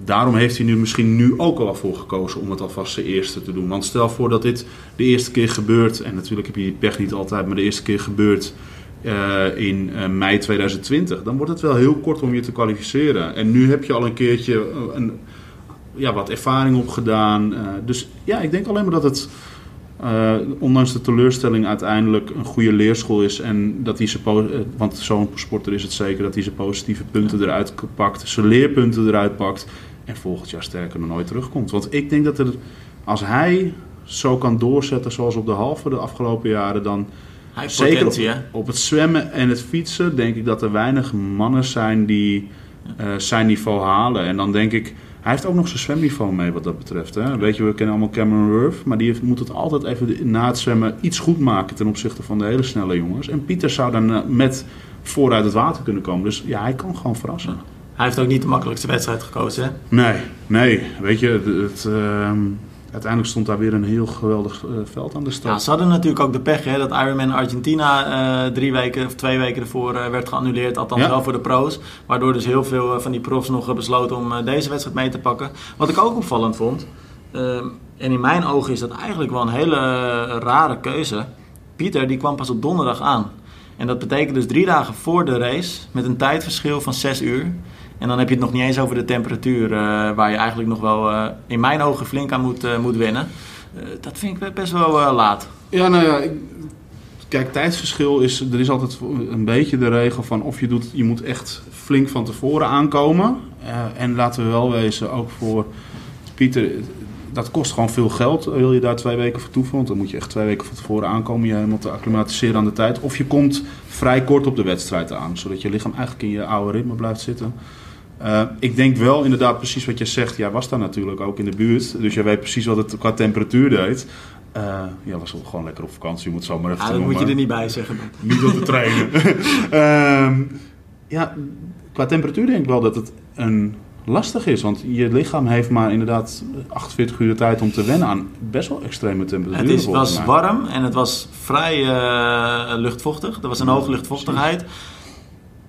[SPEAKER 2] daarom heeft hij nu misschien nu ook al voor gekozen om het alvast zijn eerste te doen. Want stel voor dat dit de eerste keer gebeurt, en natuurlijk heb je die pech niet altijd, maar de eerste keer gebeurt uh, in uh, mei 2020, dan wordt het wel heel kort om je te kwalificeren. En nu heb je al een keertje een, ja, wat ervaring opgedaan. Dus ja, ik denk alleen maar dat het, ondanks de teleurstelling, uiteindelijk een goede leerschool is. En dat hij zijn, want zo'n sporter is het zeker, dat hij zijn positieve punten eruit pakt, zijn leerpunten eruit pakt. En volgend jaar sterker dan nooit terugkomt. Want ik denk dat er, als hij zo kan doorzetten zoals op de halve de afgelopen jaren, dan.
[SPEAKER 1] Zeker
[SPEAKER 2] op, op, het zwemmen en het fietsen denk ik dat er weinig mannen zijn die uh, zijn niveau halen. En dan denk ik, hij heeft ook nog zijn zwemniveau mee wat dat betreft. Hè? Weet je, we kennen allemaal Cameron Worth, maar die heeft, moet het altijd even na het zwemmen iets goed maken ten opzichte van de hele snelle jongens. En Pieter zou dan met vooruit het water kunnen komen. Dus ja, hij kan gewoon verrassen.
[SPEAKER 1] Hij heeft ook niet de makkelijkste wedstrijd gekozen, hè?
[SPEAKER 2] Nee, nee. Weet je, het... het uh, uiteindelijk stond daar weer een heel geweldig uh, veld aan de start.
[SPEAKER 1] Ja, ze hadden natuurlijk ook de pech hè, dat Ironman Argentina uh, drie weken of twee weken ervoor uh, werd geannuleerd. Althans ja. wel voor de pro's. Waardoor dus heel veel van die profs nog besloten om deze wedstrijd mee te pakken. Wat ik ook opvallend vond. en in mijn ogen is dat eigenlijk wel een hele rare keuze. Pieter die kwam pas op donderdag aan. En dat betekent dus drie dagen voor de race met een tijdverschil van zes uur. En dan heb je het nog niet eens over de temperatuur, uh, waar je eigenlijk nog wel uh, in mijn ogen flink aan moet, uh, moet wennen. dat vind ik best wel laat.
[SPEAKER 2] Ja, nou ja, ik, kijk, tijdsverschil is, er is altijd een beetje de regel van of je doet, je moet echt flink van tevoren aankomen. en laten we wel wezen, ook voor Pieter, dat kost gewoon veel geld. Wil je daar twee weken voor toeven, want dan moet je echt twee weken van tevoren aankomen, je helemaal te acclimatiseren aan de tijd. Of je komt vrij kort op de wedstrijd aan, zodat je lichaam eigenlijk in je oude ritme blijft zitten. Uh, ik denk wel inderdaad precies wat je zegt. Jij was daar natuurlijk ook in de buurt. Dus jij weet precies wat het qua temperatuur deed. Uh, ja, was gewoon lekker op vakantie. Je moet zo maar even
[SPEAKER 1] ah, dat moet je er niet bij zeggen.
[SPEAKER 2] Niet om te trainen. uh, ja, qua temperatuur denk ik wel dat het een lastig is. Want je lichaam heeft maar inderdaad 48 uur de tijd om te wennen aan best wel extreme temperaturen.
[SPEAKER 1] Het is, was mij. warm en het was vrij uh, luchtvochtig. Er was een hoge luchtvochtigheid.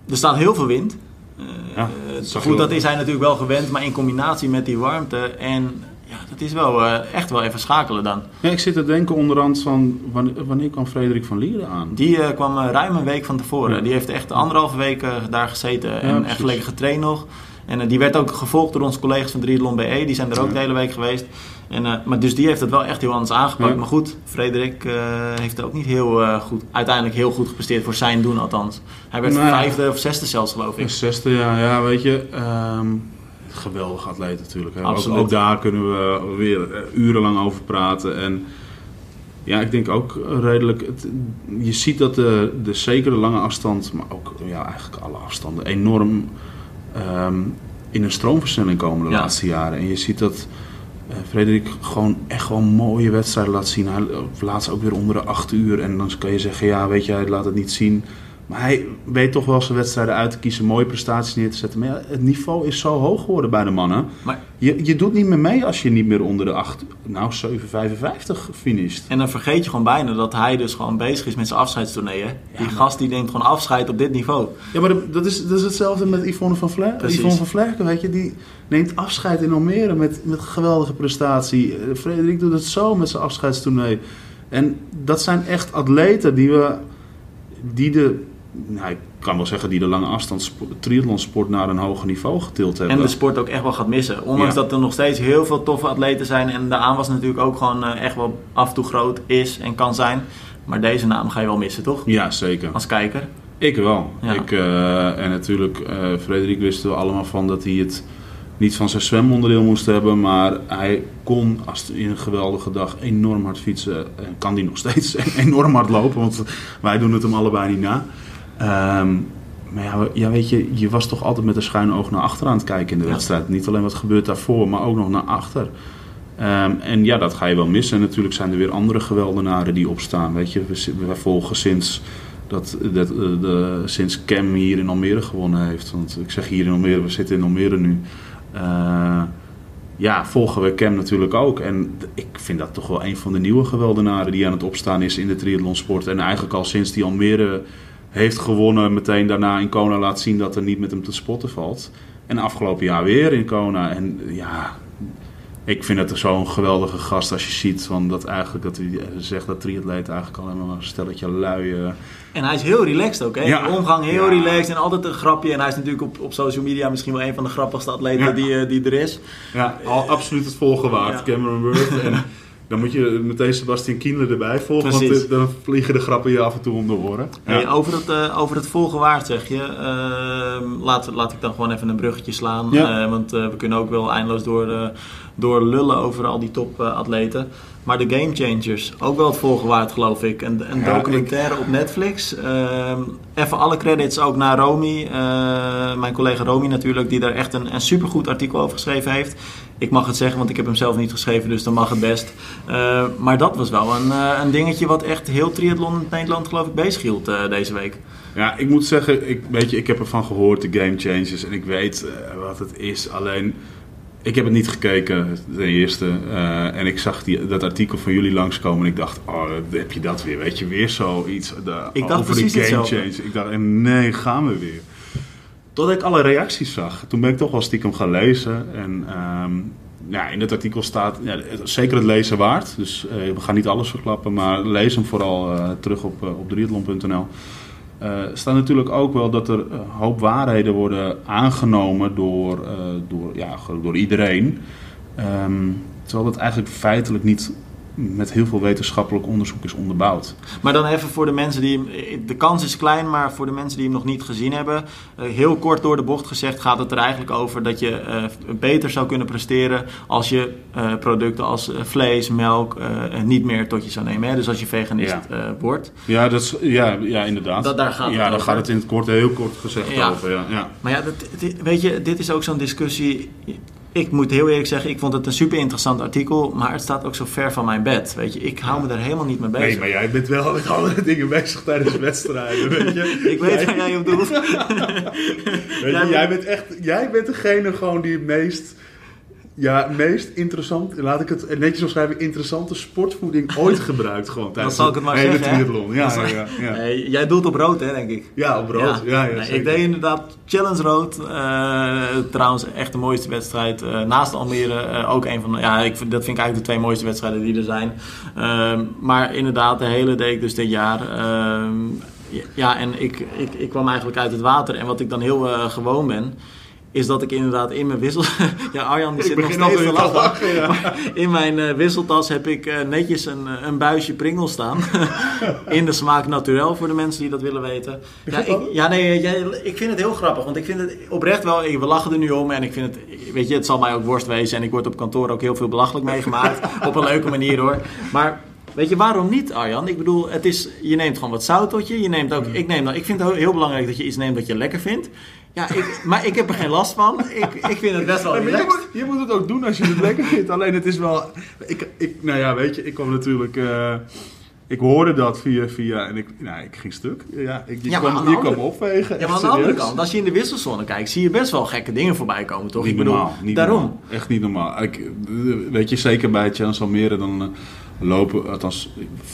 [SPEAKER 1] Er staat heel veel wind. Ja, dat goed, dat is hij natuurlijk wel gewend, maar in combinatie met die warmte en ja, dat is wel uh, echt wel even schakelen dan.
[SPEAKER 2] Ja, ik zit te denken onderhand van wanneer, wanneer kwam Frederik van Lieren aan?
[SPEAKER 1] Die uh, kwam ruim een week van tevoren. Ja. Die heeft echt anderhalve week daar gezeten ja, en echt lekker getraind nog. En die werd ook gevolgd door onze collega's van Triathlon BE. Die zijn er ook de hele week geweest. En, uh, maar dus die heeft het wel echt heel anders aangepakt. Ja. Maar goed, Frederik uh, heeft ook niet heel goed, uiteindelijk heel goed gepresteerd voor zijn doen althans. Hij werd
[SPEAKER 2] Nee.
[SPEAKER 1] vijfde of zesde zelfs geloof ik.
[SPEAKER 2] Zesde, ja, ja weet je. ehm, geweldig atleet natuurlijk. Hè. Ook,
[SPEAKER 1] Absoluut.
[SPEAKER 2] ook daar kunnen we weer eh, urenlang over praten. En ja, ik denk ook redelijk. Het, je ziet dat de, de zeker de lange afstand, maar ook ja, eigenlijk alle afstanden, enorm ehm, in een stroomversnelling komen de
[SPEAKER 1] Ja.
[SPEAKER 2] laatste jaren. En je ziet dat eh, Frederik gewoon echt gewoon mooie wedstrijden laat zien. Hij laatst ook weer onder de acht uur. En dan kan je zeggen, ja, weet je, hij laat het niet zien. Maar hij weet toch wel zijn wedstrijden uit te kiezen, mooie prestaties neer te zetten. Maar ja, het niveau is zo hoog geworden bij de mannen.
[SPEAKER 1] Maar,
[SPEAKER 2] Je, je doet niet meer mee als je niet meer onder de 8, nou 7,55 finisht.
[SPEAKER 1] en dan vergeet je gewoon bijna dat hij dus gewoon bezig is met zijn afscheidstournee. hè. die
[SPEAKER 2] maar-
[SPEAKER 1] gast die neemt gewoon afscheid op dit niveau.
[SPEAKER 2] Ja, maar dat is, dat is hetzelfde met Yvonne van, Vler,
[SPEAKER 1] Precies.
[SPEAKER 2] Yvonne van Vlerken, weet je. Die neemt afscheid in Almere met, met geweldige prestatie. Eh, Frederik doet het zo met zijn afscheidstournee. En dat zijn echt atleten die we, die de, nou, ik kan wel zeggen, die de lange afstand triathlonsport naar een hoger niveau getild hebben.
[SPEAKER 1] En de sport ook echt wel gaat missen. Ondanks dat er nog steeds heel veel toffe atleten zijn en de aanwas natuurlijk ook gewoon eh, echt wel af en toe groot is en kan zijn. Maar deze naam ga je wel missen, toch?
[SPEAKER 2] Ja, zeker.
[SPEAKER 1] Als kijker.
[SPEAKER 2] Ik wel. Ik, uh, en natuurlijk, uh, Frederik wisten we allemaal van dat hij het niet van zijn zwemonderdeel moest hebben. Maar hij kon als in een geweldige dag enorm hard fietsen. En kan die nog steeds enorm hard lopen, want wij doen het hem allebei niet na. Um, maar ja, ja, weet je, je was toch altijd met een schuin oog naar achter aan het kijken in de wedstrijd. Niet alleen wat gebeurt daarvoor, maar ook nog naar achter. Um, en ja, dat ga je wel missen. En natuurlijk zijn er weer andere geweldenaren die opstaan. Weet je, we, volgen sinds, dat, dat, de, sinds Cam hier in Almere gewonnen heeft. Want ik zeg hier in Almere, we zitten in Almere nu. Uh, ja, volgen we Cam natuurlijk ook. En ik vind dat toch wel een van de nieuwe geweldenaren die aan het opstaan is in de triathlonsport. En eigenlijk al sinds die Almere heeft gewonnen, meteen daarna in Kona laat zien dat er niet met hem te spotten valt. En afgelopen jaar weer in Kona. En ja, ik vind het zo'n geweldige gast als je ziet van dat eigenlijk dat hij zegt dat triatleet eigenlijk alleen maar een stelletje lui.
[SPEAKER 1] En hij is heel relaxed ook, hè? Ja. omgang heel relaxed en altijd een grapje. En hij is natuurlijk op, op social media misschien wel een van de grappigste atleten die, eh, die er is.
[SPEAKER 2] Ja, al, absoluut het volgen waard, Cameron Worth. En dan moet je meteen Sebastian Kienle erbij volgen, want eh, dan vliegen de grappen je af en toe om de oren.
[SPEAKER 1] Hey, over, het, uh, over het volgen waard zeg je. Uh, laat, laat ik dan gewoon even een bruggetje slaan. Uh, want we kunnen ook wel eindeloos door, door lullen over al die topatleten. Maar de Game Changers, ook wel het volgen waard geloof ik. Een, een documentaire op Netflix. Ehm, even alle credits ook naar Romy. mijn collega Romy natuurlijk, die daar echt een, een supergoed artikel over geschreven heeft. Ik mag het zeggen, want ik heb hem zelf niet geschreven, dus dan mag het best. Uh, maar dat was wel een, uh, een dingetje wat echt heel triathlon in Nederland geloof ik bezig hield uh, deze week.
[SPEAKER 2] Ja, ik moet zeggen, ik, weet je, ik heb ervan gehoord, de Game Changers, en ik weet wat het is. Alleen, ik heb het niet gekeken, de eerste. en ik zag die, dat artikel van jullie langskomen en ik dacht, oh, heb je dat weer? Weet je, weer zoiets de,
[SPEAKER 1] ik dacht
[SPEAKER 2] over de Game Changers. Ik dacht, nee, gaan we weer. Totdat ik alle reacties zag. Toen ben ik toch wel stiekem gaan lezen. En um, ja, in het artikel staat ja, zeker het lezen waard. Dus uh, we gaan niet alles verklappen, maar lees hem vooral uh, terug op, op triathlon.nl. Er staat natuurlijk ook wel dat er een hoop waarheden worden aangenomen door, door, ja, door iedereen. Um, terwijl dat eigenlijk feitelijk niet met heel veel wetenschappelijk onderzoek is onderbouwd.
[SPEAKER 1] Maar dan even voor de mensen die De kans is klein, maar voor de mensen die hem nog niet gezien hebben. Eh, heel kort door de bocht gezegd gaat het er eigenlijk over dat je uh, beter zou kunnen presteren als je uh, producten als vlees, melk niet meer tot je zou nemen. Hè? Dus als je veganist ja. wordt.
[SPEAKER 2] Ja, dat is, ja, ja inderdaad. Dat, daar gaat ja, dan gaat het in het kort heel kort gezegd ja. over. Ja, ja.
[SPEAKER 1] Maar ja, dat, weet je, dit is ook zo'n discussie ik moet heel eerlijk zeggen, ik vond het een super interessant artikel, maar het staat ook zo ver van mijn bed. Weet je, ik hou me er helemaal niet mee bezig.
[SPEAKER 2] Nee, maar jij bent wel met andere dingen bezig tijdens wedstrijden, weet je.
[SPEAKER 1] ik weet waar jij op doet.
[SPEAKER 2] jij, bent echt, jij bent degene gewoon die het meest ja, meest interessant, laat ik het netjes omschrijven, interessante sportvoeding ooit gebruikt gewoon tijdens
[SPEAKER 1] Dan zal ik het maar zeggen.
[SPEAKER 2] triathlon. Ja, ja, ja, ja.
[SPEAKER 1] Nee, jij doet op rood, hè, denk ik.
[SPEAKER 2] Ja, op rood. Ja.
[SPEAKER 1] Nee, ik deed inderdaad Challenge Rood. Uh, trouwens, echt de mooiste wedstrijd. Uh, naast Almere uh, ook een van de, ja, ik, dat vind ik eigenlijk de twee mooiste wedstrijden die er zijn. Ehm, maar inderdaad, de hele deed ik dus dit jaar. Ehm, ja, en ik, ik, ik kwam eigenlijk uit het water. En wat ik dan heel gewoon ben is dat ik inderdaad in mijn wissel... ja, Arjan die zit nog steeds te lachen. ja. In mijn uh, wisseltas heb ik uh, netjes een, uh, een buisje Pringles staan. in de smaak naturel, voor de mensen die dat willen weten. Ja, ik, ja nee, jij, ik vind het heel grappig. Want ik vind het oprecht wel... We lachen er nu om en ik vind het... Weet je, het zal mij ook worst wezen. En ik word op kantoor ook heel veel belachelijk meegemaakt. op een leuke manier hoor. Maar... Weet je, waarom niet, Arjan? Ik bedoel, het is, je neemt gewoon wat zout tot je. je neemt ook, ik, neem dan, ik vind het heel belangrijk dat je iets neemt dat je lekker vindt. Ja, ik, maar ik heb er geen last van. Ik, ik vind het best wel
[SPEAKER 2] je moet, je moet, het ook doen als je het lekker vindt. Alleen het is wel... Ik, ik, nou ja, weet je, ik kwam natuurlijk... Uh, ik hoorde dat via, via en ik, nou, ik ging stuk. Ja, ik, je, ja, kwam, je kwam opvegen.
[SPEAKER 1] Ja, maar aan de andere kant, als je in de wisselzone kijkt, zie je best wel gekke dingen voorbij komen, toch?
[SPEAKER 2] Niet ik bedoel, normaal. Niet
[SPEAKER 1] daarom.
[SPEAKER 2] Normaal. Echt niet normaal. Ik, weet je, zeker bij Challenge Almere, dan... Lopen, althans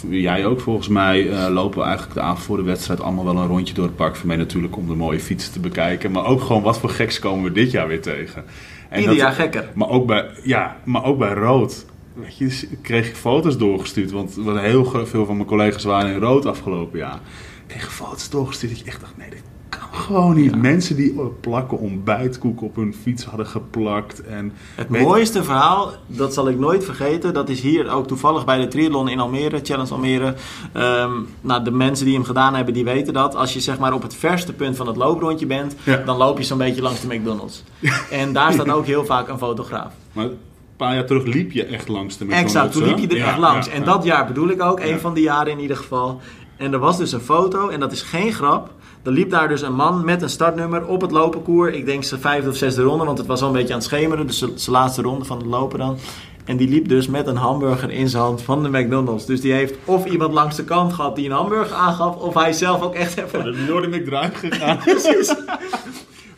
[SPEAKER 2] jij ook volgens mij, uh, lopen we eigenlijk de avond voor de wedstrijd allemaal wel een rondje door het park. Voor mij natuurlijk om de mooie fietsen te bekijken. Maar ook gewoon wat voor geks komen we dit jaar weer tegen.
[SPEAKER 1] En Ieder jaar gekker.
[SPEAKER 2] Maar ook bij, ja, maar ook bij rood. weet je, kreeg ik foto's doorgestuurd. Want heel veel van mijn collega's waren in rood afgelopen jaar. Ik kreeg foto's doorgestuurd dat je echt dacht, nee, dit gewoon niet. Mensen die plakken ontbijtkoek op hun fiets hadden geplakt. En
[SPEAKER 1] het mooiste verhaal, dat zal ik nooit vergeten. Dat is hier ook toevallig bij de triathlon in Almere, Challenge Almere. Um, nou, de mensen die hem gedaan hebben, die weten dat. Als je zeg maar op het verste punt van het looprondje bent, dan loop je zo'n beetje langs de McDonald's. En daar staat ook heel vaak een fotograaf.
[SPEAKER 2] Maar een paar jaar terug liep je echt langs de McDonald's.
[SPEAKER 1] Exact, toen liep je er echt langs. en dat jaar bedoel ik ook, een van die jaren in ieder geval. En er was dus een foto, en dat is geen grap. Er liep daar dus een man met een startnummer op het lopenkoer. Ik denk zijn vijfde of zesde ronde, want het was al een beetje aan het schemeren. Dus zijn laatste ronde van het lopen dan. En die liep dus met een hamburger in zijn hand van de McDonald's. Dus die heeft of iemand langs de kant gehad die een hamburger aangaf, of hij zelf ook echt even...
[SPEAKER 2] Oh, door de McDrive gegaan. Precies.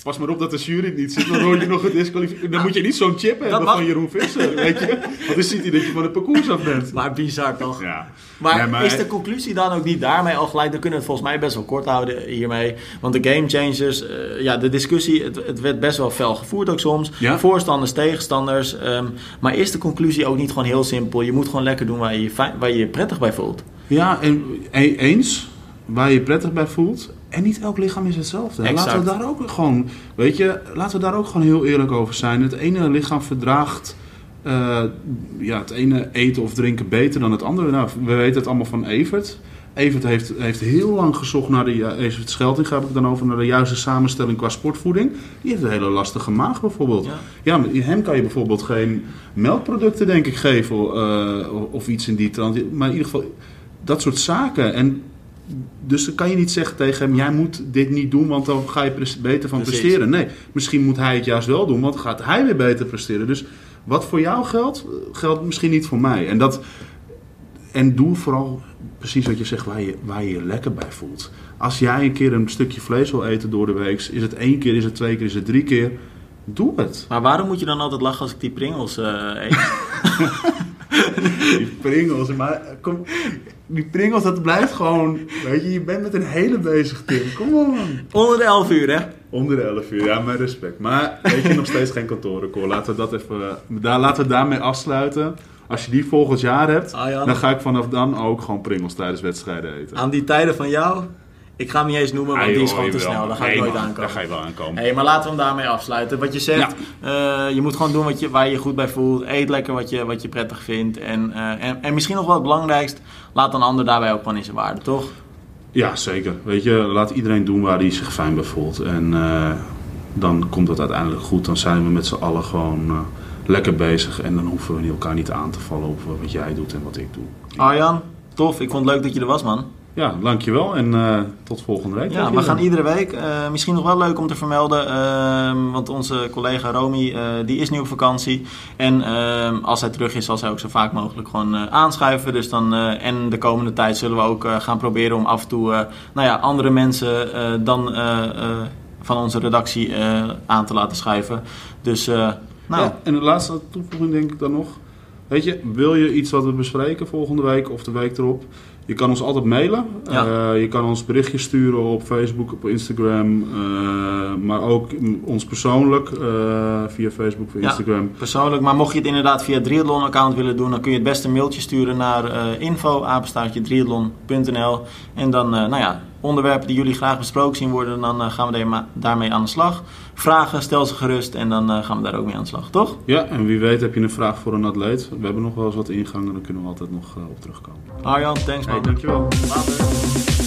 [SPEAKER 2] Pas maar op dat de jury niet zit, dan hoor je nog het Dan moet je niet zo'n chip hebben van Jeroen Visser, weet je. Want dan ziet hij dat je van het parcours af bent.
[SPEAKER 1] Maar bizar toch? Ja. Maar, is de conclusie dan ook niet daarmee al gelijk? Dan kunnen we het volgens mij best wel kort houden hiermee. Want de game changers, uh, ja, de discussie, het, het, werd best wel fel gevoerd ook soms. Voorstanders, tegenstanders. Um, maar is de conclusie ook niet gewoon heel simpel? Je moet gewoon lekker doen waar je waar je, je prettig bij voelt.
[SPEAKER 2] Ja, en e-, eens waar je je prettig bij voelt. En niet elk lichaam is hetzelfde. Laten we daar ook gewoon, weet je, laten we daar ook gewoon heel eerlijk over zijn. Het ene lichaam verdraagt uh, ja, het ene eten of drinken beter dan het andere. Nou, we weten het allemaal van Evert. Evert heeft, heeft heel lang gezocht naar de. Evert Schelting heb ik dan over naar de juiste samenstelling qua sportvoeding. Die heeft een hele lastige maag bijvoorbeeld. Ja, ja hem kan je bijvoorbeeld geen melkproducten, denk ik, geven. Uh, of iets in die trant. Maar in ieder geval dat soort zaken. En dus dan kan je niet zeggen tegen hem: jij moet dit niet doen, want dan ga je beter van presteren. Nee, misschien moet hij het juist wel doen, want dan gaat hij weer beter presteren. Dus wat voor jou geldt, geldt misschien niet voor mij. En, dat, en doe vooral precies wat je zegt, waar je, waar je je lekker bij voelt. Als jij een keer een stukje vlees wil eten door de week, is het één keer, is het twee keer, is het drie keer. Doe het.
[SPEAKER 1] Maar waarom moet je dan altijd lachen als ik die pringels uh, eet?
[SPEAKER 2] die pringels, maar kom, die pringels, dat blijft gewoon. Weet je, je bent met een hele bezig, Tim. Kom op,
[SPEAKER 1] Onder de 11 uur, hè?
[SPEAKER 2] Onder de 11 uur, ja, met respect. Maar weet je, nog steeds geen kantorenkoor. Laten we dat even. Daar, laten we daarmee afsluiten. Als je die volgend jaar hebt, ah, dan ga ik vanaf dan ook gewoon pringels tijdens wedstrijden eten.
[SPEAKER 1] Aan die tijden van jou? Ik ga hem niet eens noemen, want die is gewoon te snel. Daar ga ik nooit aankomen.
[SPEAKER 2] Daar ga je wel aankomen.
[SPEAKER 1] Hey, maar laten we hem daarmee afsluiten. Wat je zegt, ja. uh, je moet gewoon doen wat je, waar je je goed bij voelt. Eet lekker wat je, wat je prettig vindt. En, uh, en, en misschien nog wel het belangrijkst, laat een ander daarbij ook gewoon in zijn waarde, toch?
[SPEAKER 2] Ja, zeker. Weet je, laat iedereen doen waar hij zich fijn bij voelt. En uh, dan komt het uiteindelijk goed. Dan zijn we met z'n allen gewoon lekker bezig. En dan hoeven we elkaar niet aan te vallen op wat jij doet en wat ik doe.
[SPEAKER 1] Arjan, tof. Ik vond het leuk dat je er was, man.
[SPEAKER 2] Ja, dankjewel en uh, tot volgende week.
[SPEAKER 1] Ja, we gaan iedere week. Uh, misschien nog wel leuk om te vermelden, uh, want onze collega Romy eh, die is nu op vakantie. En ehm, als hij terug is, zal zij ook zo vaak mogelijk gewoon aanschuiven. Dus dan, en de komende tijd zullen we ook gaan proberen om af en toe nou ja, andere mensen dan van onze redactie aan te laten schuiven. Dus, nou. Ja,
[SPEAKER 2] en de laatste toevoeging denk ik dan nog. Weet je, wil je iets wat we bespreken volgende week of de week erop? Je kan ons altijd mailen. Uh, je kan ons berichtjes sturen op Facebook, op Instagram. Uh, maar ook ons persoonlijk uh, via Facebook of Instagram. Ja,
[SPEAKER 1] persoonlijk. Maar mocht je het inderdaad via het Triathlon-account willen doen... dan kun je het beste een mailtje sturen naar info En dan, nou ja, onderwerpen die jullie graag besproken zien worden... dan gaan we daarmee aan de slag. Vragen, stel ze gerust en dan gaan we daar ook mee aan de slag, toch?
[SPEAKER 2] Ja, en wie weet heb je een vraag voor een atleet. We hebben nog wel eens wat ingangen, dan kunnen we altijd nog op terugkomen.
[SPEAKER 1] Arjan, thanks man.
[SPEAKER 2] Hey, dankjewel. Later.